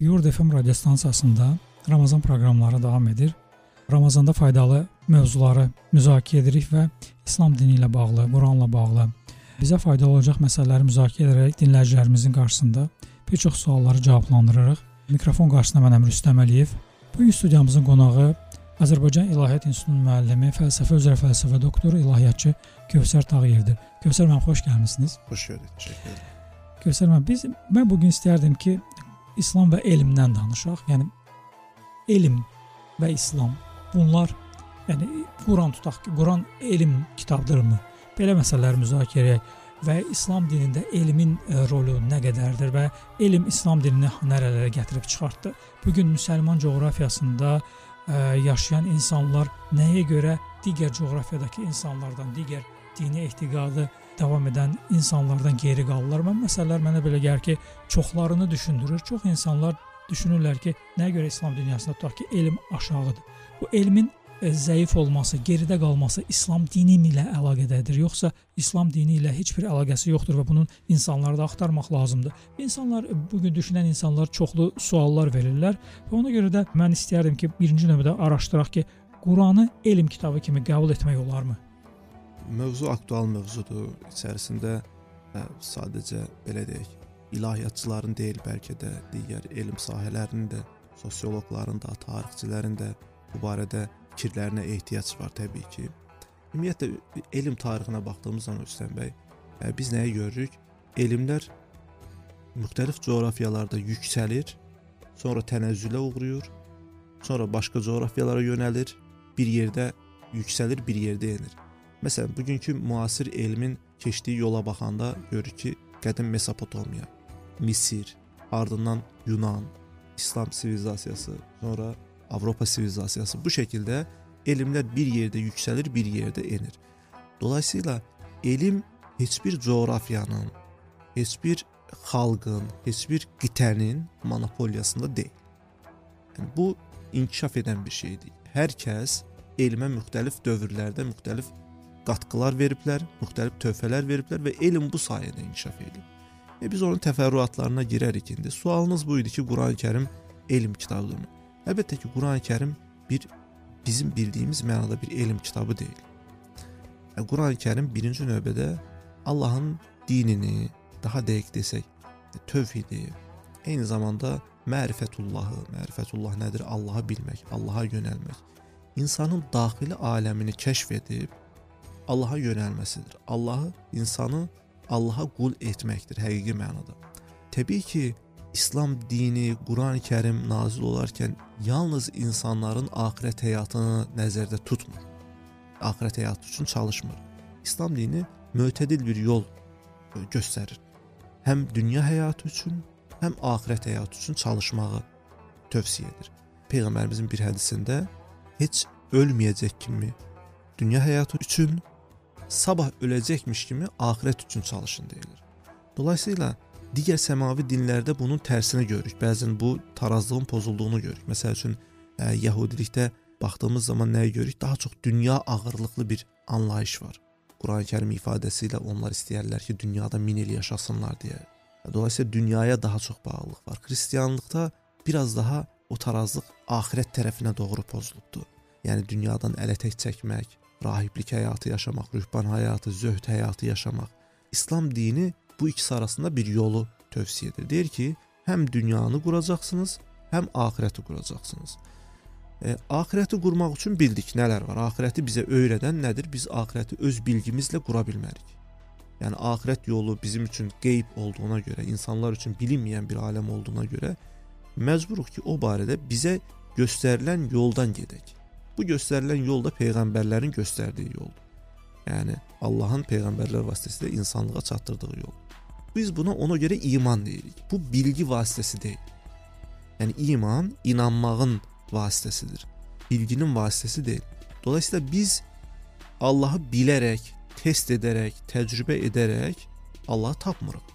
Yurd FM radyo stansiyasında Ramazan proqramları davam edir. Ramazanda faydalı mövzuları müzakirə edirik və İslam dini ilə bağlı, Quranla bağlı bizə faydalı olacaq məsələləri müzakirə edərək dinləyicilərimizin qarşısında bir çox sualları cavablandırırıq. Mikrofon qarşısında mən Əmir Rüstəm Əliyev. Bu gün studiyamızın qonağı Azərbaycan İlahiyyat İnstitutunun müəllimi, fəlsəfə üzrə fəlsəfə doktoru, ilahiyyatçı Kövsər Tağıyevdir. Kövsər müəllim xoş gəlmisiniz. Xoş gördük. Təşəkkür edirəm. Kövsər müəllim, biz mən bu gün istərdim ki, İslam və elmdən danışaq. Yəni elm və İslam bunlar yəni Quran tutaq ki, Quran elm kitabdırmı? Belə məsələləri müzakirə edək və İslam dinində elmin ə, rolu nə qədərdir və elm İslam dinini nərələrə gətirib çıxartdı? Bu gün müsəlman coğrafiyasında ə, yaşayan insanlar nəyə görə digər coğrafiyadakı insanlardan, digər dini etiqadı davam edən insanlardan geri qalırlar. Mən məsələlər mənə belə gəlir ki, çoxlarını düşündürür. Çox insanlar düşünürlər ki, nəyə görə İslam dünyasında tutaq ki, elm aşağıdır. Bu elmin ə, zəif olması, geridə qalması İslam dini ilə əlaqədədir, yoxsa İslam dini ilə heç bir əlaqəsi yoxdur və bunun insanlarda axtarmaq lazımdır. İnsanlar bu gün düşünən insanlar çoxlu suallar verirlər və ona görə də mən istərdim ki, birinci növbədə araşdıraq ki, Quranı elm kitabı kimi qəbul etmək olarmı? Mövzu aktual mövzudur. İçərisində ə, sadəcə belə deyək, ilahiyyatçıların deyil, bəlkə də digər elm sahələrinin də, sosioloqların da, tarixçilərin də bu barədə fikirlərinə ehtiyac var təbii ki. Ümumiyyətlə elm tarixinə baxdığımız zaman Hüseyn bəy, ə, biz nəyi görürük? Elmlər müxtəlif coğrafiyalarda yüksəlir, sonra tənəzzülə uğrayır, sonra başqa coğrafiyalara yönəlir, bir yerdə yüksəlir, bir yerdə enir. Məsələn, bugünkü müasir elmin keçdiyi yola baxanda görürük ki, qədim Mesopotamiya, Misir, ardından Yunan, İslam sivilizasiyası, sonra Avropa sivilizasiyası bu şəkildə elmlər bir yerdə yüksəlir, bir yerdə enir. Dolayısıyla elm heç bir coğrafiyanın, heç bir xalqın, heç bir qitənin monopoliyasında deyil. Yəni bu inkişaf edən bir şeydir. Hər kəs elmə müxtəlif dövrlərdə müxtəlif qatqılar veriblər, müxtəlif töhfələr veriblər və elm bu sayədə inkişaf edib. E biz onun təfərrüatlarına girərik indi. Sualınız bu idi ki, Quran-Kərim elm kitabıdırmı? Əlbəttə ki, Quran-Kərim bir bizim bildiyimiz mənada bir elm kitabı deyil. E, Quran-Kərim birinci növbədə Allahın dinini, daha dəqiq desək, tövhidi, eyni zamanda mərifətullahı, mərifətullah nədir? Allahı bilmək, Allaha yönəlmək. İnsanın daxili aləmini kəşf edib Allaha yönəlməsidir. Allahı insanı Allaha qul etməkdir həqiqi mənada. Təbii ki, İslam dini, Qurani-Kərim nazil olarkən yalnız insanların axirət həyatını nəzərdə tutmur. Axirət həyatı üçün çalışmır. İslam dini mötədil bir yol göstərir. Həm dünya həyatı üçün, həm axirət həyatı üçün çalışmağı tövsiyə edir. Peyğəmbərimizin bir hədisində heç ölməyəcək kimi dünya həyatı üçün sabah öləcəkmiş kimi axirət üçün çalışın deyilir. Dolayısıyla digər səmavi dinlərdə bunun tərsinə görürük. Bəzən bu tarazlığın pozulduğunu görürük. Məsəl üçün ə, Yahudilikdə baxdığımız zaman nəyi görürük? Daha çox dünya ağırlıqlı bir anlayış var. Quran-Kərim ifadəsi ilə onlar istəyirlər ki, dünyada min il yaşasınlar deyə. Dolayısıyla dünyaya daha çox bağlılıq var. Xristianlıqda biraz daha o tarazlıq axirət tərəfinə doğru pozulubdur. Yəni dünyadan ələ tək çəkmək, rahiblik həyatı yaşamaq, ruhban həyatı, zöhd həyatı yaşamaq. İslam dini bu ikisi arasında bir yolu tövsiyə edir. Deyir ki, həm dünyanı quracaqsınız, həm axirəti quracaqsınız. E, axirəti qurmaq üçün bildik nələr var. Axirəti bizə öyrədən nədir? Biz axirəti öz bilgimizlə qura bilmərik. Yəni axirət yolu bizim üçün qeyb olduğuna görə, insanlar üçün bilinməyən bir aləm olduğuna görə məcburuq ki, o barədə bizə göstərilən yoldan gedək. Bu göstərilən yol da peyğəmbərlərin göstərdiyi yoldur. Yəni Allahın peyğəmbərlər vasitəsilə insanlığa çatdırdığı yol. Biz buna ona görə iman deyirik. Bu bilgi vasitəsi deyil. Yəni iman inanmağın vasitəsidir. Bilginin vasitəsi deyil. Dolayısıyla biz Allahı bilərək, test edərək, təcrübə edərək Allahı tapmırıq.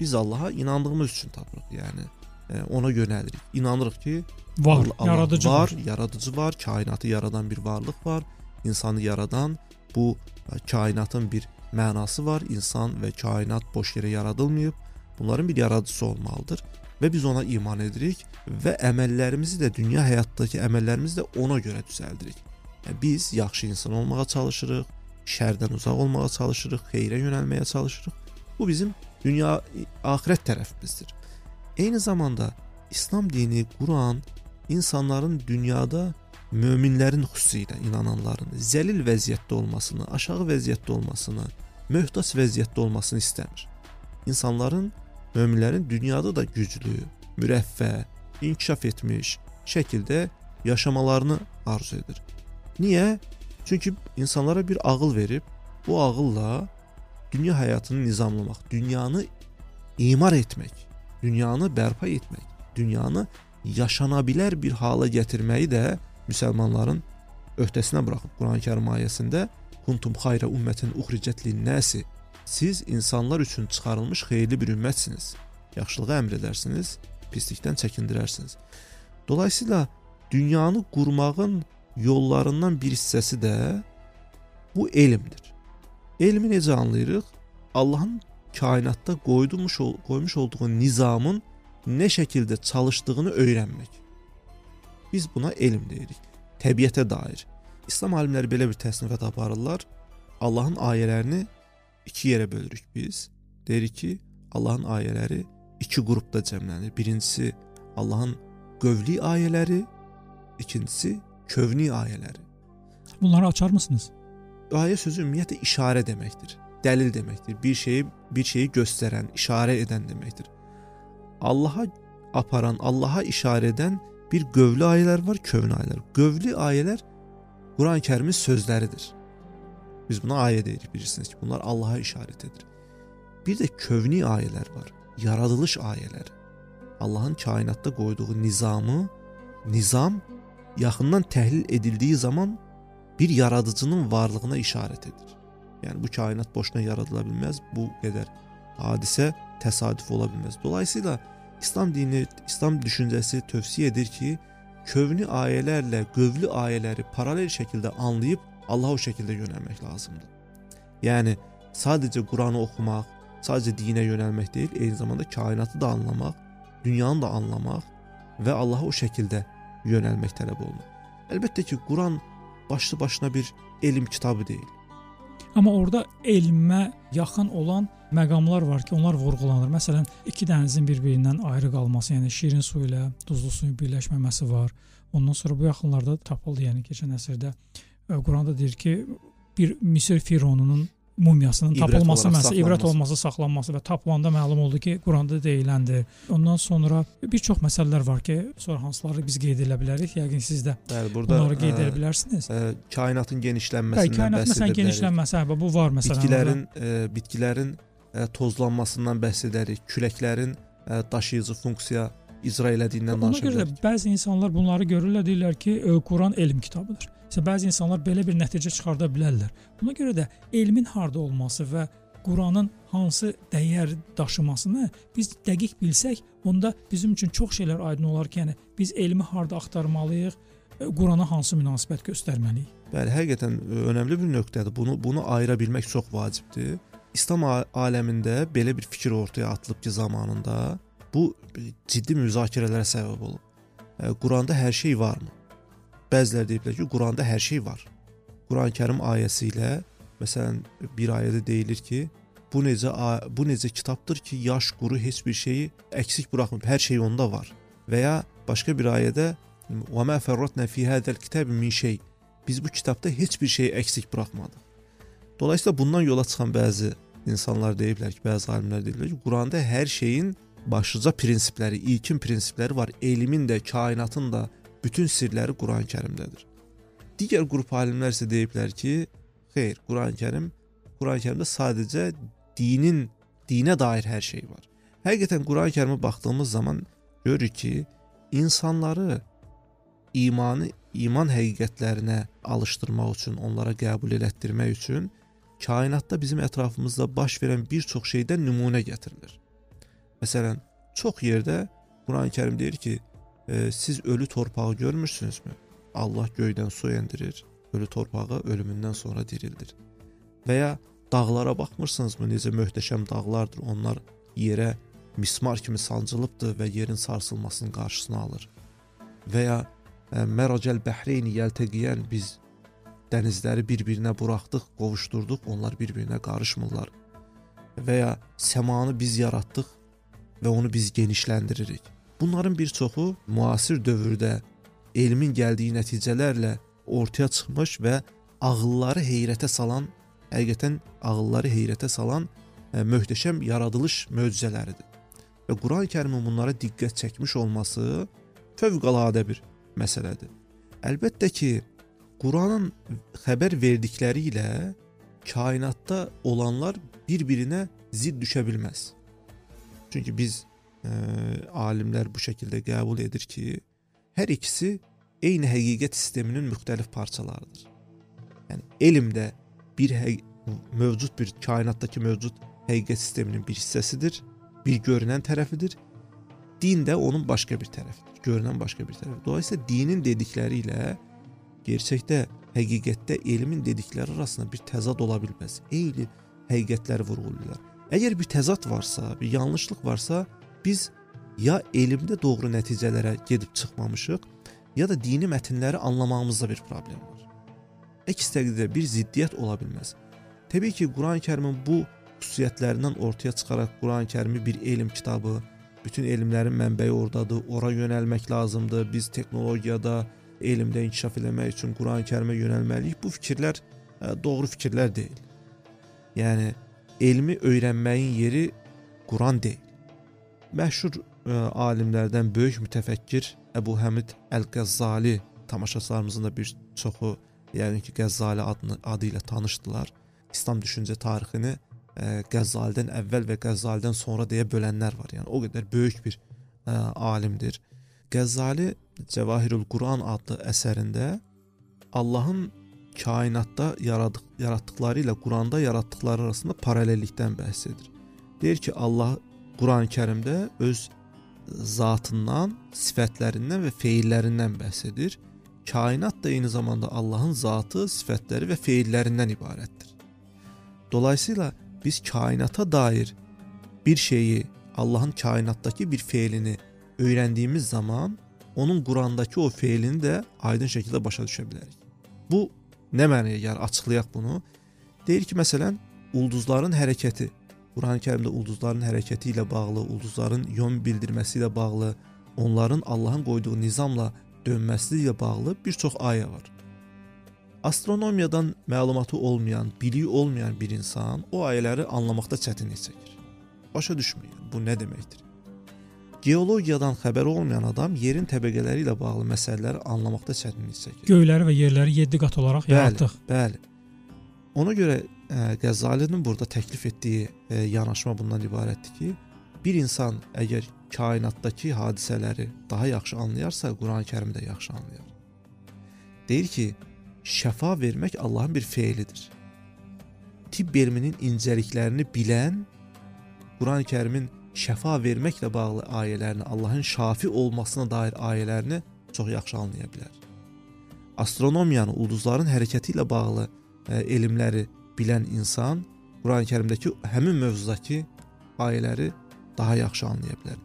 Biz Allaha inandığımız üçün tapırıq. Yəni e, ona yönəlirik. İnanırıq ki, Var, Allah yaradıcı var, var. yaradıcı var, kainatı yaradan bir varlıq var, insanı yaradan bu e, kainatın bir mənası var. İnsan və kainat boş yerə yaradılmayıb. Bunların bir yaradıcısı olmalıdır. və biz ona iman edirik və əməllərimizi də dünya həyatdakı əməllərimizi də ona görə düzəldirik. Yəni biz yaxşı insan olmağa çalışırıq, şərdən uzaq olmağa çalışırıq, xeyrə yönəlməyə çalışırıq. Bu bizim dünya axirət tərəfimizdir. Eyni zamanda İslam dini, Quran insanların dünyada möminlərin xüsusilə inananların zəlil vəziyyətdə olmasını, aşağı vəziyyətdə olmasını, möhtac vəziyyətdə olmasını istəmir. İnsanların, möminlərin dünyada da güclü, mürəffə, inkişaf etmiş şəkildə yaşamalarını arzu edir. Niyə? Çünki insanlara bir ağıl verib, bu ağılla dünya həyatını nizamlamaq, dünyanı imar etmək, dünyanı bərpa etmək, dünyanı yaşana bilər bir hala gətirməyi də müsəlmanların öhdəsinə buraxıb Quran-Kərim ayəsində kuntum xayra ummətin uxricət lin-nasi siz insanlar üçün çıxarılmış xeyirli bir ümmətsiniz. Yaxşılığı əmr edərsiniz, pislikdən çəkindirərsiniz. Dolayısıyla dünyanı qurmağın yollarından bir hissəsi də bu elmdir. Elmi necə anlayırıq? Allahın kainatda qoymuş qoymuş olduğu nizamın nə şəkildə çalışdığını öyrənmək. Biz buna elm deyirik. Təbiətə dair. İslam alimləri belə bir təsnifat aparırlar. Allahın ayələrini iki yerə bölürük biz. Deyirik ki, Allahın ayələri iki qrupda cəmlənir. Birincisi Allahın qövli ayələri, ikincisi kövni ayələri. Bunları açar mısınız? Ayə sözü ümumiyyətlə işarə deməkdir. Dəlil deməkdir. Bir şeyi bir şeyi göstərən, işarə edən deməkdir. Allaha aparan, Allaha işarə edən bir qövlü ayələr var, kövni ayələr. Qövlü ayələr Quran-Kərimin sözləridir. Biz buna ayə deyirik, bilirsiniz ki, bunlar Allaha işarət edir. Bir də kövni ayələr var, yaradılış ayələri. Allahın kainatda qoyduğu nizamı, nizam yaxından təhlil edildiyi zaman bir yaradıcının varlığına işarət edir. Yəni bu kainat boşuna yaradıla bilməz, bu qədər hadisə təsadüf ola bilməz. Dolayısıyla İslam dini, İslam düşüncəsi tövsiyə edir ki, kövni ayələrlə qövlü ayələri paralel şəkildə anlayıb Allaha o şəkildə yönəlmək lazımdır. Yəni sadəcə Quranı oxumaq, sadəcə dinə yönəlmək deyil, eyni zamanda kainatı da anlamaq, dünyanı da anlamaq və Allaha o şəkildə yönəlmək tələb olunur. Əlbəttə ki, Quran başlı başına bir elm kitabı deyil. Amma orada elmə yaxın olan məqamlar var ki, onlar vurğulanır. Məsələn, iki dənizin bir-birindən ayrı qalması, yəni şirin su ilə duzlu suyun birləşməməsi var. Ondan sonra bu yaxınlarda tapıldı, yəni keçən əsrdə e, Quranda deyir ki, bir Misir fironunun mumyasının ibrət tapılması məsələ ibrət olması, saxlanması və tapılanda məlum oldu ki, Quranda deyiləndir. Ondan sonra bir çox məsələlər var ki, sonra hansıları biz qeyd edə bilərik? Yəqin siz də Bəli, burada bunları qeyd edə bilərsiniz. Ə, kainatın genişlənməsindən Bəli, kainat məsələn genişlənməsi, hə, bu var məsələn. Bitkilərin ə, bitkilərin ə, tozlanmasından bəhs edərik. Küləklərin ə, daşıyıcı funksiya icra elədiyindən bilərik. Ona görə də bəzi insanlar bunları görürlər, deyirlər ki, Quran elm kitabıdır. İşte bəzi insanlar belə bir nəticə çıxarda bilərlər. Buna görə də elmin harda olması və Quranın hansı dəyər daşımasını biz dəqiq bilsək, onda bizim üçün çox şeylər aydın olar ki, yəni biz elmi harda axtarmalıyıq, e, Qurana hansı münasibət göstərməliyik. Bəli, həqiqətən e, önəmli bir nöqtədir. Bunu bunu ayıra bilmək çox vacibdir. İslam aləmində belə bir fikir ortaya atılıb ki, zamanında bu ciddi müzakirələrə səbəb olub. E, Quranda hər şey varmı? Bəziləri deyiblər ki, Quranda hər şey var. Quran-Kərim ayəsi ilə məsələn bir ayədə deyilir ki, bu necə bu necə kitabdır ki, yaş quru heç bir şeyi əksik buraxmır. Hər şey onda var. Və ya başqa bir ayədə "Və mə fərratna fi hadal kitab min şey." Biz bu kitabda heç bir şeyi əksik buraxmadıq. Dolayısıyla bundan yola çıxan bəzi insanlar deyiblər ki, bəzi alimlər deyirlər ki, Quranda hər şeyin başlıca prinsipləri, ilkin prinsipləri var. Elmin də, kainatın da, bütün sirləri Quran-Kərimdədir. Digər qrup alimlər isə deyiblər ki, xeyr, Quran-Kərim Quran-Kərimdə sadəcə dinin dinə dair hər şey var. Həqiqətən Quran-Kərimə baxdığımız zaman görürük ki, insanları imanı iman həqiqətlərinə alışdırmaq üçün, onlara qəbul elətdirmək üçün kainatda bizim ətrafımızda baş verən bir çox şeydən nümunə gətirilir. Məsələn, çox yerdə Quran-Kərim deyir ki, e, siz ölü torpağı görmürsünüzmü? Allah göydən su endirir, ölü torpağı ölümündən sonra dirildir. Və ya dağlara baxmırsınızmı? Necə möhtəşəm dağlardır. Onlar yerə mismar kimi sancılıbdır və yerin sarsılmasının qarşısını alır. Və ya e, Məracəl Bəhreyni yəltəqiyən biz dənizləri bir-birinə buraxdıq, qovuşdurduq, onlar bir-birinə qarışmırlar. Və ya səmanı biz yaratdıq və onu biz genişləndiririk. Bunların bir çoxu müasir dövrdə elmin gəldiyi nəticələrlə ortaya çıxmış və ağılları heyrətə salan, həqiqətən ağılları heyrətə salan ə, e, möhtəşəm yaradılış möcüzələridir. Və Quran-Kərimin bunlara diqqət çəkmiş olması fövqəladə bir məsələdir. Əlbəttə ki, Quranın xəbər verdikləri ilə kainatda olanlar bir-birinə zidd düşə bilməz. Çünki biz ə, alimlər bu şəkildə qəbul edir ki, hər ikisi eyni həqiqət sisteminin müxtəlif parçalarıdır. Yəni elm də bir mövcud bir kainatdakı mövcud həqiqət sisteminin bir hissəsidir, bir görünən tərəfidir. Din də onun başqa bir tərəfidir, görünən başqa bir tərəf. Dolayısıyla dinin dedikləri ilə gerçəkdə həqiqətdə elmin dedikləri arasında bir təzad ola bilməz. Eyni həqiqətləri vurğulayırlar. Əgər bir təzad varsa, bir yanlışlıq varsa, biz ya elmdə doğru nəticələrə gedib çıxmamışıq, ya da dini mətnləri anlamağımızda bir problem var. Əks təqdirdə bir ziddiyyət ola bilməz. Təbii ki, Quran-Kərimin bu xüsusiyyətlərindən ortaya çıxaraq Quran-Kərimi bir elm kitabı, bütün elmlərin mənbəyi ordadır, ora yönəlmək lazımdır. Biz texnologiyada, elmdə inkişaf eləmək üçün Quran-Kərimə yönəlməliyik. Bu fikirlər e, doğru fikirlər deyil. Yəni elmi öyrənməyin yeri Quran deyil. Məşhur ə, e, alimlərdən böyük mütəfəkkir Əbu Həmid Əl-Qəzzali tamaşaçılarımızın da bir çoxu, yəni ki, Qəzzali adını adı ilə tanışdılar. İslam düşüncə tarixini ə, e, Qəzzalidən əvvəl və Qəzzalidən sonra deyə bölənlər var. Yəni o qədər böyük bir ə, e, alimdir. Qəzzali Cəvahirul Quran adlı əsərində Allahın kainatda yaradıq, yaratdıqları ilə Quranda yaratdıqları arasında paralellikdən bəhs edir. Deyir ki, Allah Quran-Kərimdə öz zatından, sifətlərindən və feillərindən bəhs edir. Kainat da eyni zamanda Allahın zatı, sifətləri və feillərindən ibarətdir. Dolayısıyla biz kainata dair bir şeyi, Allahın kainatdakı bir feilini öyrəndiyimiz zaman onun Qurandakı o feilini də aydın şəkildə başa düşə bilərik. Bu Nə mənaya gəlir? Açıqlayaq bunu. Deyir ki, məsələn, ulduzların hərəkəti, Qurani-Kərimdə ulduzların hərəkəti ilə bağlı, ulduzların yön bildirməsi ilə bağlı, onların Allahın qoyduğu nizamla dönməsi ilə bağlı bir çox ayə var. Astronomiyadan məlumatı olmayan, biliyi olmayan bir insan o ayələri anlamaqda çətinlik çəkir. Başa düşmür. Bu nə deməkdir? Geologiyadan xəbəri olmayan adam yerin təbəqələri ilə bağlı məsələləri anlamaqda çətinlik çəkir. Göyləri və yerləri 7 qat olaraq bəli, yaratdıq. Bəli. Ona görə ə, Qəzzalinin burada təklif etdiyi e, yanaşma bundan ibarətdir ki, bir insan əgər kainatdakı hadisələri daha yaxşı anlayarsa, Quran-Kərimi də yaxşı anlayar. Deyir ki, şəfa vermək Allahın bir feilidir. Tibb elminin incəliklərini bilən Quran-Kərimin şəfa verməklə bağlı ayələrini, Allahın şafi olmasına dair ayələrini çox yaxşı anlaya bilər. Astronomiyanı, ulduzların hərəkəti ilə bağlı ə, e, elmləri bilən insan Quran-Kərimdəki həmin mövzudakı ayələri daha yaxşı anlaya bilər.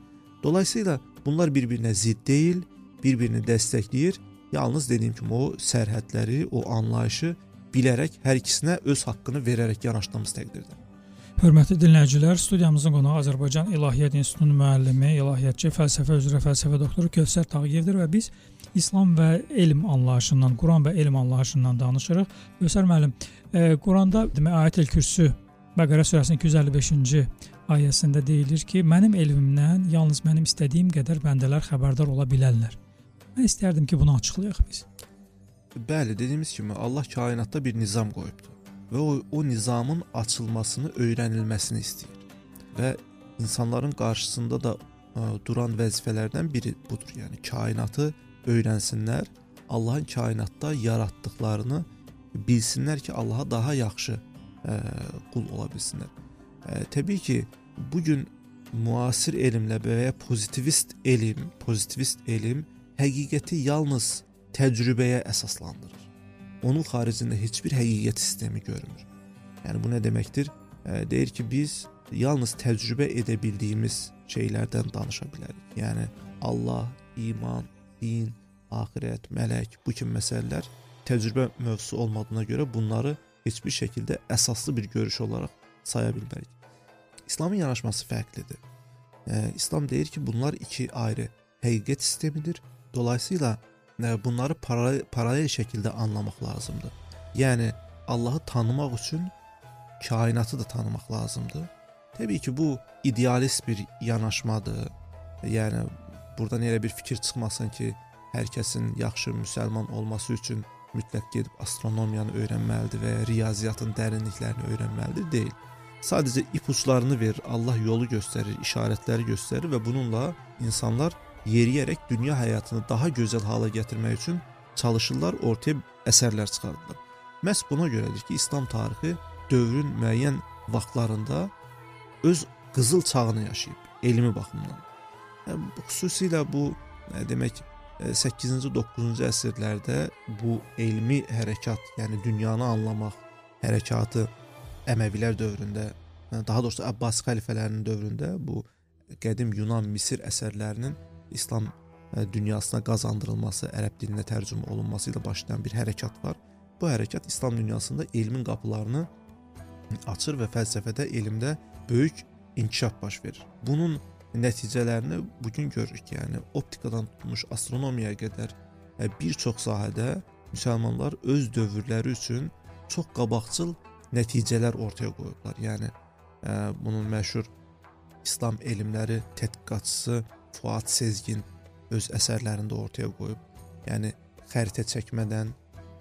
Dolayısıyla bunlar bir-birinə zidd deyil, bir-birini dəstəkləyir. Yalnız dediyim kimi o sərhədləri, o anlayışı bilərək hər ikisinə öz haqqını verərək yanaşdığımız təqdirdə. Hörmətli dinləyicilər, studiyamızın qonağı Azərbaycan İlahiyyat İnstitutunun müəllimi, ilahiyyatçı, fəlsəfə üzrə fəlsəfə doktoru Kövsər Tağıyevdir və biz İslam və elm anlayışından, Quran və elm anlayışından danışırıq. Kövsər müəllim, e, Quranda demək Ayət-el Kürsü Bəqərə surəsinin 255-ci ayəsində deyilir ki, mənim elmimdən yalnız mənim istədiyim qədər bəndələr xəbərdar ola bilərlər. Mən istərdim ki, bunu açıqlayaq biz. Bəli, dediyimiz kimi Allah kainatda bir nizam qoyubdur və o, o nizamın açılmasını, öyrənilməsini istəyir. Və insanların qarşısında da ə, duran vəzifələrdən biri budur. Yəni kainatı öyrənsinlər, Allahın kainatda yaratdıqlarını bilsinlər ki, Allaha daha yaxşı ə, qul ola bilsinlər. Ə, təbii ki, bu gün müasir elmlə və ya pozitivist elm, pozitivist elm həqiqəti yalnız təcrübəyə əsaslandırır onun xaricində heç bir həqiqət sistemi görmür. Yəni bu nə deməkdir? Deyir ki, biz yalnız təcrübə edə bildiyimiz şeylərdən danışa bilərik. Yəni Allah, iman, din, axirət, mələk bu kimi məsələlər təcrübə mövzusu olmadığına görə bunları heç bir şəkildə əsaslı bir görüş olaraq saya bilmərik. İslamın yanaşması fərqlidir. İslam deyir ki, bunlar iki ayrı həqiqət sistemidir. Dolayısıyla bunları paralel, paralel şəkildə anlamaq lazımdır. Yəni Allahı tanımaq üçün kainatı da tanımaq lazımdır. Təbii ki, bu idealist bir yanaşmadır. Yəni burdan elə bir fikir çıxmasın ki, hər kəsin yaxşı müsəlman olması üçün mütləq gedib astronomiyanı öyrənməlidir və ya riyaziyyatın dərinliklərini öyrənməlidir deyil. Sadəcə ipuçlarını verir, Allah yolu göstərir, işarətləri göstərir və bununla insanlar yeriyərək dünya həyatını daha gözəl hala gətirmək üçün çalışırlar, ortaya əsərlər çıxardılar. Məhz buna görədir ki, İslam tarixi dövrün müəyyən vaxtlarında öz qızıl çağını yaşayıb elmi baxımdan. Yəni, xüsusilə bu demək 8-ci 9-cu əsrlərdə bu elmi hərəkat, yəni dünyanı anlamaq hərəkatı Əməvilər dövründə, daha doğrusu Abbas xəlifələrinin dövründə bu qədim Yunan, Misir əsərlərinin İslam dünyasına qazandırılması, ərəb dilinə tərcümə olunması ilə başlayan bir hərəkat var. Bu hərəkat İslam dünyasında elmin qapılarını açır və fəlsəfədə, elmdə böyük inkişaf baş verir. Bunun nəticələrini bu gün görürük. Yəni optikadan tutmuş astronomiyaya qədər e, bir çox sahədə müsəlmanlar öz dövrləri üçün çox qabaqcıl nəticələr ortaya qoyublar. Yəni ə, e, bunun məşhur İslam elmləri tədqiqatçısı Fuad Sezgin öz əsərlərində ortaya qoyub. Yəni xəritə çəkmədən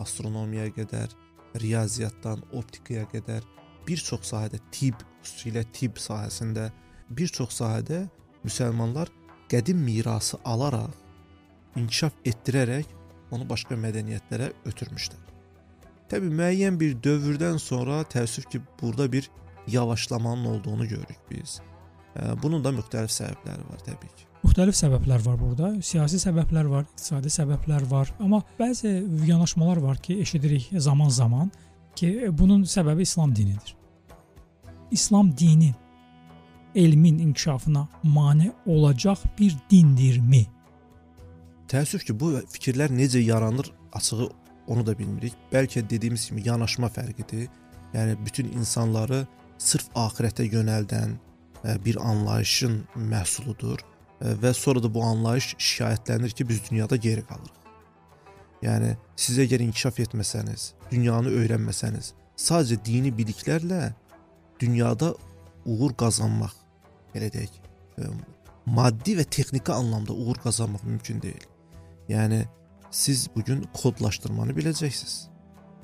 astronomiyaya qədər, riyaziyyatdan optikaya qədər bir çox sahədə tibb, xüsusilə tibb sahəsində bir çox sahədə müsəlmanlar qədim mirası alaraq, inkişaf etdirərək onu başqa mədəniyyətlərə ötürmüşdür. Təbii müəyyən bir dövrdən sonra təəssüf ki, burada bir yavaşlamanın olduğunu görürük biz. Bunun da müxtəlif səbəbləri var təbii ki. Müxtəlif səbəblər var burada. Siyasi səbəblər var, iqtisadi səbəblər var, amma bəzi yanaşmalar var ki, eşidirik zaman-zaman ki, bunun səbəbi İslam dinidir. İslam dini elmin inkişafına mane olacaq bir dindirmi? Təəssüf ki, bu fikirlər necə yaranır, açığı onu da bilmirik. Bəlkə dediyimiz kimi yanaşma fərqidir. Yəni bütün insanları sırf axirətə yönəldən e, bir anlayışın məhsuludur və sonra da bu anlayış şikayətlənir ki, biz dünyada geri qalırıq. Yəni siz əgər inkişaf etməsəniz, dünyanı öyrənməsəniz, sadəcə dini biliklərlə dünyada uğur qazanmaq belə deyək, ə, maddi və texniki anlamda uğur qazanmaq mümkün deyil. Yəni siz bu gün kodlaşdırmanı biləcəksiniz.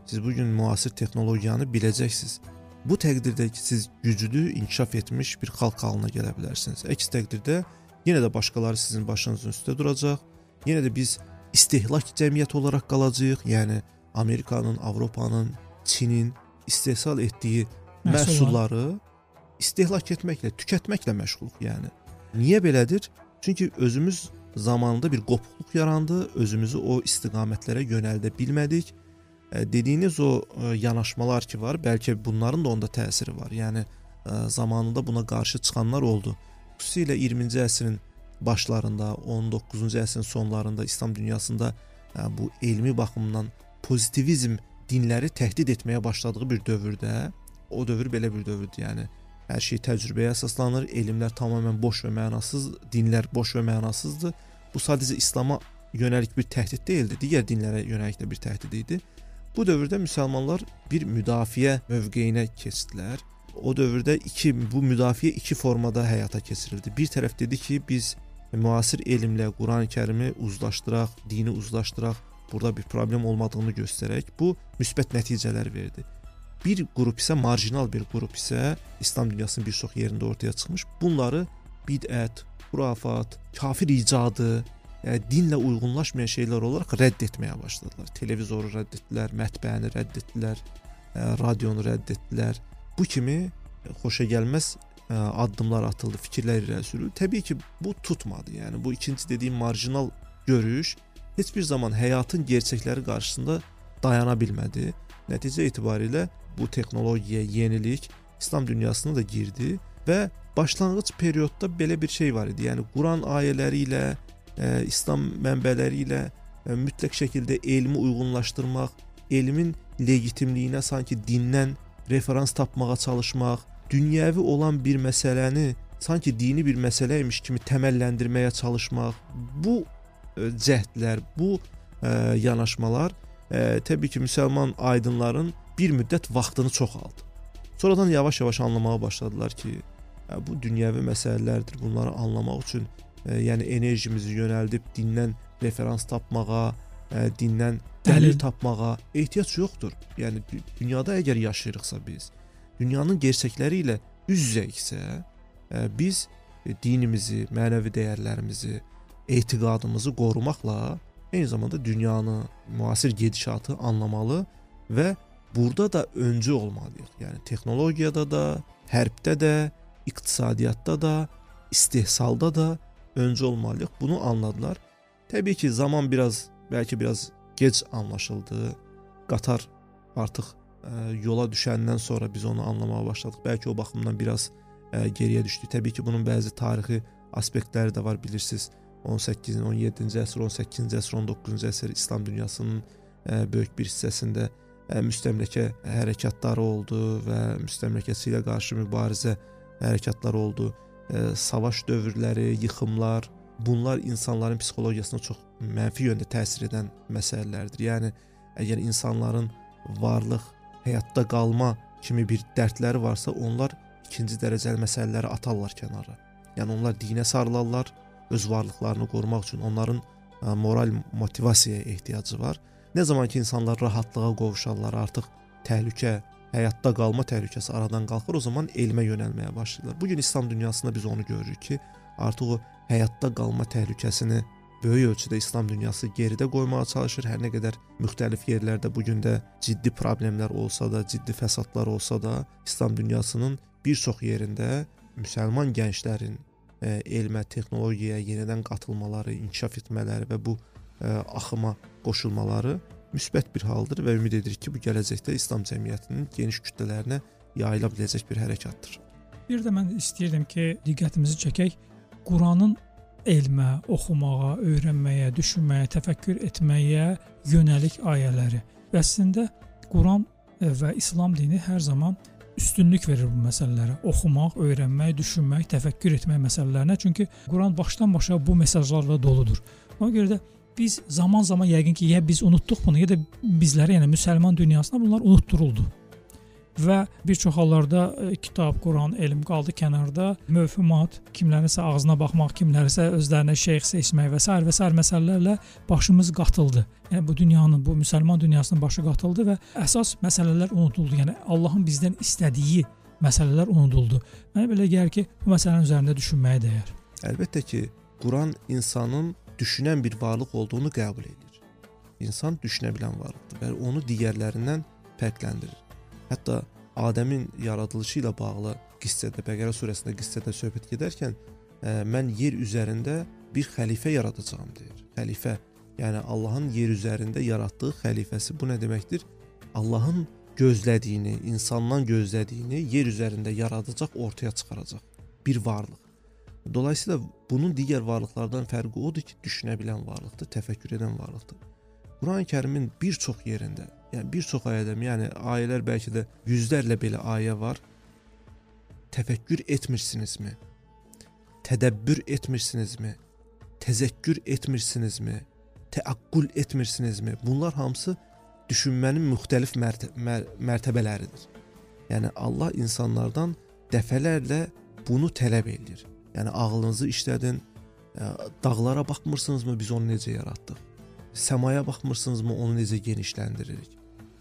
Siz bu gün müasir texnologiyanı biləcəksiniz. Bu təqdirdə ki, siz güclü, inkişaf etmiş bir xalq halına gələ bilərsiniz. Əks təqdirdə yenə də başqaları sizin başınızın üstə duracaq. Yenə də biz istehlak cəmiyyəti olaraq qalacağıq. Yəni Amerikanın, Avropanın, Çinin istehsal etdiyi məhsulları istehlak etməklə, tükətməklə məşğuluq, yəni. Niyə belədir? Çünki özümüz zamanında bir qopuqluq yarandı, özümüzü o istiqamətlərə yönəldə bilmədik. E, dediyiniz o e, yanaşmalar ki var, bəlkə bunların da onda təsiri var. Yəni e, zamanında buna qarşı çıxanlar oldu. Xüsusilə 20-ci əsrin başlarında, 19-cu əsrin sonlarında İslam dünyasında e, bu elmi baxımdan pozitivizm dinləri təhdid etməyə başladığı bir dövrdə, o dövr belə bir dövrdür, yəni Hər şey təcrübəyə əsaslanır, elmlər tamamilə boş və mənasız, dinlər boş və mənasızdır. Bu sadəcə İslam'a yönəlik bir təhdid deyildi, digər dinlərə yönəlik də bir təhdid idi. Bu dövrdə müsəlmanlar bir müdafiə mövqeyinə keçdilər. O dövrdə iki bu müdafiə iki formada həyata keçirildi. Bir tərəf dedi ki, biz müasir elmlə Qurani-Kərimi uzlaşdıraq, dini uzlaşdıraq, burada bir problem olmadığını göstərək. Bu müsbət nəticələr verdi. Bir qrup isə marjinal bir qrup isə İslam dünyasının bir çox yerində ortaya çıxmış. Bunları bidət, xurafat, kafir icadı, yəni dinlə uyğunlaşmayan şeylər olaraq rədd etməyə başladılar. Televizoru rədd etdilər, mətbəəni rədd etdilər, ə, radionu rədd etdilər. Bu kimi xoşa gəlməz ə, addımlar atıldı, fikirlər irəli sürüldü. Təbii ki, bu tutmadı. Yəni bu ikinci dediyim marjinal görüş heç bir zaman həyatın gerçəkləri qarşısında dayana bilmədi. Nəticə etibarilə bu texnologiya, yenilik İslam dünyasına da girdi və başlanğıc periodda belə bir şey var idi. Yəni Quran ayələri ilə, e, İslam mənbələri ilə e, mütləq şəkildə elmi uyğunlaşdırmaq, elmin legitimliyinə sanki dindən referans tapmağa çalışmaq, dünyəvi olan bir məsələni sanki dini bir məsələ imiş kimi təməlləndirməyə çalışmaq. Bu e, cəhdlər, bu ə, e, yanaşmalar ə, e, təbii ki, müsəlman aydınların bir müddət vaxtını çox aldı. Sonradan yavaş-yavaş anlamağa başladılar ki, ə, bu dünyəvi məsələlərdir. Bunları anlamaq üçün ə, yəni enerjimizi yönəldib dindən referans tapmağa, ə, dindən dəlil tapmağa ehtiyac yoxdur. Yəni dünyada əgər yaşayırıqsa biz, dünyanın gerçəkləri ilə üz-üzəyiksə, biz dinimizi, mənəvi dəyərlərimizi, etiqadımızı qorumaqla eyni zamanda dünyanı, müasir gedişatı anlamalı və burada da öncü olmalıyıq. Yəni texnologiyada da, hərbdə də, iqtisadiyyatda da, istehsalda da öncü olmalıyıq. Bunu anladılar. Təbii ki, zaman biraz bəlkə biraz gec anlaşıldı. Qatar artıq ə, yola düşəndən sonra biz onu anlamağa başladıq. Bəlkə o baxımdan biraz ə, geriyə düşdü. Təbii ki, bunun bəzi tarixi aspektləri də var, bilirsiniz. 18-ci, 17-ci əsr, 18-ci əsr, 19-cu əsr İslam dünyasının ə, böyük bir hissəsində ə, müstəmləkə hərəkatları oldu və müstəmləkəçi ilə qarşı mübarizə hərəkatları oldu. Ə, savaş dövrləri, yıxımlar, bunlar insanların psixologiyasına çox mənfi yöndə təsir edən məsələlərdir. Yəni əgər insanların varlıq, həyatda qalma kimi bir dərdləri varsa, onlar ikinci dərəcəli məsələləri atarlar kənara. Yəni onlar dinə sarılarlar, öz varlıqlarını qorumaq üçün onların moral motivasiyaya ehtiyacı var. Nə zaman ki insanlar rahatlığa qovuşarlar, artıq təhlükə, həyatda qalma təhlükəsi aradan qalxır, o zaman elmə yönəlməyə başlayırlar. Bu gün İslam dünyasında biz onu görürük ki, artıq o həyatda qalma təhlükəsini böyük ölçüdə İslam dünyası geridə qoymağa çalışır. Hər nə qədər müxtəlif yerlərdə bu gün də ciddi problemlər olsa da, ciddi fəsadlar olsa da, İslam dünyasının bir çox yerində müsəlman gənclərin ə, elmə, texnologiyaya yenidən qatılmaları, inkişaf etmələri və bu ə, axıma qoşulmaları müsbət bir haldır və ümid edirik ki, bu gələcəkdə İslam cəmiyyətinin geniş kütlələrinə yayıla biləcək bir hərəkatdır. Bir də mən istəyirdim ki, diqqətimizi çəkək Quranın elmə, oxumağa, öyrənməyə, düşünməyə, təfəkkür etməyə yönəlik ayələri. Və əslində Quran və İslam dini hər zaman üstünlük verir bu məsələlərə. Oxumaq, öyrənmək, düşünmək, təfəkkür etmək məsələlərinə. Çünki Quran başdan-başa bu mesajlarla doludur. Ona görə də biz zaman-zaman yəqin ki, ya biz unutduq bunu, ya da bizlərə, yəni müsəlman dünyasına bunlar unutduruldu və bir çox hallarda e, kitab, Quran, elm qaldı kənarda. Mövhumat, kimlərisə ağzına baxmaq, kimlərisə özlərinə şeyx seçmək və s. və s. məsələlərlə başımız qatıldı. Yəni bu dünyanın, bu müsəlman dünyasının başı qatıldı və əsas məsələlər unuduldu. Yəni Allahın bizdən istədiyi məsələlər unuduldu. Mənə belə gəlir ki, bu məsələnin üzərində düşünməyə dəyər. Əlbəttə ki, Quran insanın düşünən bir varlıq olduğunu qəbul edir. İnsan düşünə bilən varlıqdır və onu digərlərindən fərqləndirir. Hətta Adəmin yaradılışı ilə bağlı qissədə, Bəqərə surəsində qissədə söhbət gedərkən ə, mən yer üzərində bir xəlifə yaradacağam deyir. Xəlifə, yəni Allahın yer üzərində yaratdığı xəlifəsi bu nə deməkdir? Allahın gözlədiyini, insandan gözlədiyini yer üzərində yaradacaq, ortaya çıxaracaq bir varlıq. Dolayısıyla bunun digər varlıqlardan fərqi odur ki, düşünə bilən varlıqdır, təfəkkür edən varlıqdır. Qurani-Kərimin bir çox yerində Yəni bir çox ayədə, yəni ayələr bəlkə də yüzlərlə belə ayə var. Təfəkkür etmirsinizmi? Tədəbbür etmirsinizmi? Təzəkkür etmirsinizmi? Təaqqul etmirsinizmi? Bunlar hamısı düşünmənin müxtəlif mərtə mər mərtəbələridir. Yəni Allah insanlardan dəfələrlə bunu tələb edir. Yəni ağlınızı işlədin. Dağlara baxmırsınızmı biz onu necə yaratdıq? Səmaya baxmırsınızmı onu necə genişləndiririk?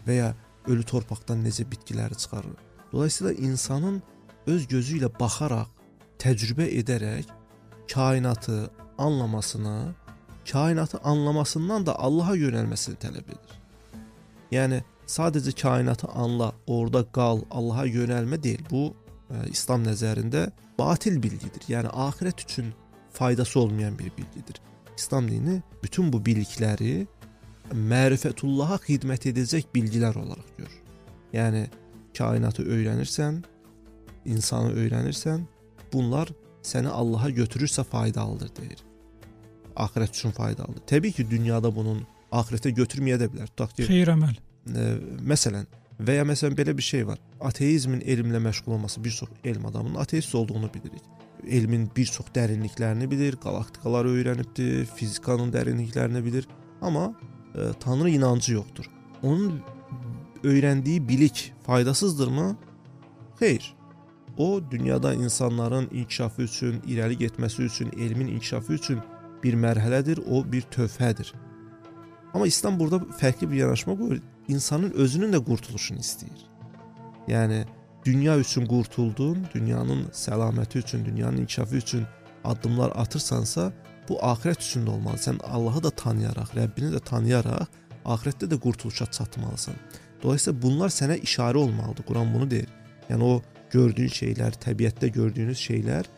və ya ölü torpaqdan necə bitkiləri çıxarır. Dolayısıyla insanın öz gözü ilə baxaraq, təcrübə edərək kainatı anlamasını, kainatı anlamasından da Allaha yönəlməsini tələb edir. Yəni sadəcə kainatı anla, orada qal, Allaha yönəlmə deyil. Bu İslam nəzərində batil bilgidir. Yəni axirət üçün faydası olmayan bir bilgidir. İslam dini bütün bu bilikləri mərifətullaha xidmət edəcək bilgilər olaraq gör. Yəni kainatı öyrənirsən, insanı öyrənirsən, bunlar səni Allaha götürürsə faydalıdır deyir. Axirət üçün faydalıdır. Təbii ki, dünyada bunun axirətə götürməyə də bilər. Tutaq ki, xeyir əməl. E, məsələn, və ya məsələn belə bir şey var. Ateizmin elmlə məşğul olması bir çox elm adamının ateist olduğunu bilirik. Elmin bir çox dərinliklərini bilir, qalaktikalar öyrənibdir, fizikanın dərinliklərini bilir, amma e, tanrı inancı yoxdur. Onun öyrəndiyi bilik faydasızdırmı? Xeyr. O dünyada insanların inkişafı üçün, irəli getməsi üçün, elmin inkişafı üçün bir mərhələdir, o bir tövhədir. Amma İslam burada fərqli bir yanaşma qoyur. İnsanın özünün də qurtuluşunu istəyir. Yəni dünya üçün qurtuldun, dünyanın səlaməti üçün, dünyanın inkişafı üçün addımlar atırsansa, bu axirət üçün də olmalı. Sən Allahı da tanıyaraq, Rəbbini də tanıyaraq axirətdə də qurtuluşa çatmalısan. Dolayısıyla bunlar sənə işarə olmalıdır. Quran bunu deyir. Yəni o gördüyün şeylər, təbiətdə gördüyünüz şeylər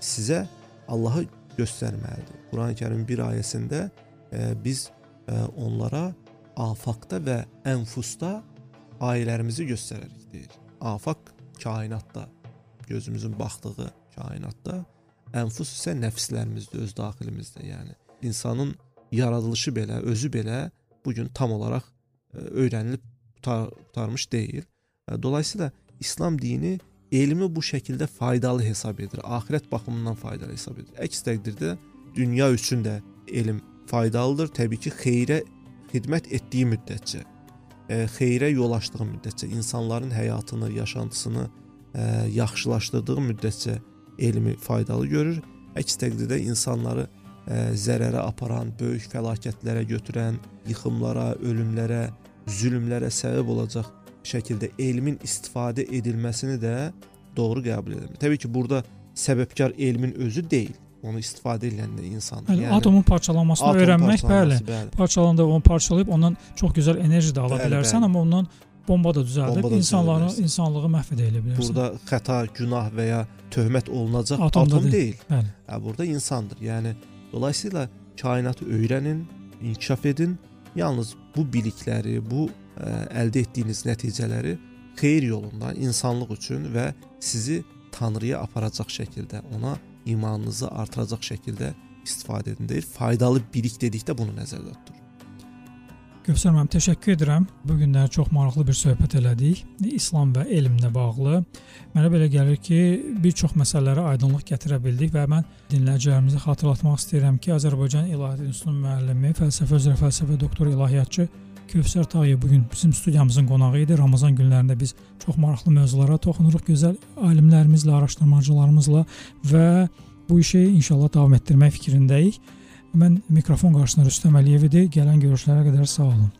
sizə Allahı göstərməlidir. Quran-Kərimin bir ayəsində e, biz e, onlara afaqda və ənfusda ayələrimizi göstərərik deyir. Afaq kainatda, gözümüzün baxdığı kainatda, ənfus isə nəfslərimizdə, öz daxilimizdə, yəni insanın yaradılışı belə, özü belə bu gün tam olaraq e, öyrənilib qutarmış deyil. E, dolayısıyla İslam dini elmi bu şəkildə faydalı hesab edir. Axirət baxımından faydalı hesab edir. Əks təqdirdə dünya üçün də elm faydalıdır. Təbii ki, xeyrə xidmət etdiyi müddətcə, e, xeyrə yol açdığı müddətcə, insanların həyatını, yaşantısını e, yaxşılaşdırdığı müddətcə elmi faydalı görür. Əks təqdirdə insanları e, zərərə aparan, böyük fəlakətlərə götürən, yıxımlara, ölümlərə, zülmlərə səbəb olacaq şəkildə elmin istifadə edilməsini də doğru qəbul edirəm. Təbii ki, burada səbəbkar elmin özü deyil. Onu istifadə edən də insandır. Yəni, yəni atomun parçalanmasını atom öyrənmək, bəli, bəli. Parçalananda onu parçalayıb ondan çox gözəl enerji də ala bəli, bilərsən, bəli. amma ondan bomba da düzəldib bomba da insanları, insanlığı məhv edə bilərsən. Burada xəta, günah və ya töhmət olunacaq Atomda atom deyil. deyil. Bəli. Hə, burada insandır. Yəni dolayısıyla kainatı öyrənin, inkişaf edin. Yalnız bu bilikləri, bu ə, əldə etdiyiniz nəticələri xeyir yolunda insanlıq üçün və sizi Tanrıya aparacaq şəkildə, ona imanınızı artıracaq şəkildə istifadə edin deyir. Faydalı bilik dedikdə bunu nəzərdə tutur. Gövsər müəllim, təşəkkür edirəm. Bu günlər çox maraqlı bir söhbət elədik. İslam və elmlə bağlı. Mənə belə gəlir ki, bir çox məsələlərə aydınlıq gətirə bildik və mən dinləyicilərimizə xatırlatmaq istəyirəm ki, Azərbaycan İlahiyyat İnstitutunun müəllimi, fəlsəfə üzrə fəlsəfə doktoru, ilahiyyatçı Kövsər Tağıyev bu gün bizim studiyamızın qonağı idi. Ramazan günlərində biz çox maraqlı mövzulara toxunuruq gözəl alimlərimizlə, araşdırmacılarımızla və bu işi inşallah davam etdirmək fikrindəyik. Mən mikrofon qarşısında Rüstəm Əliyev idi. Gələn görüşlərə qədər sağ olun.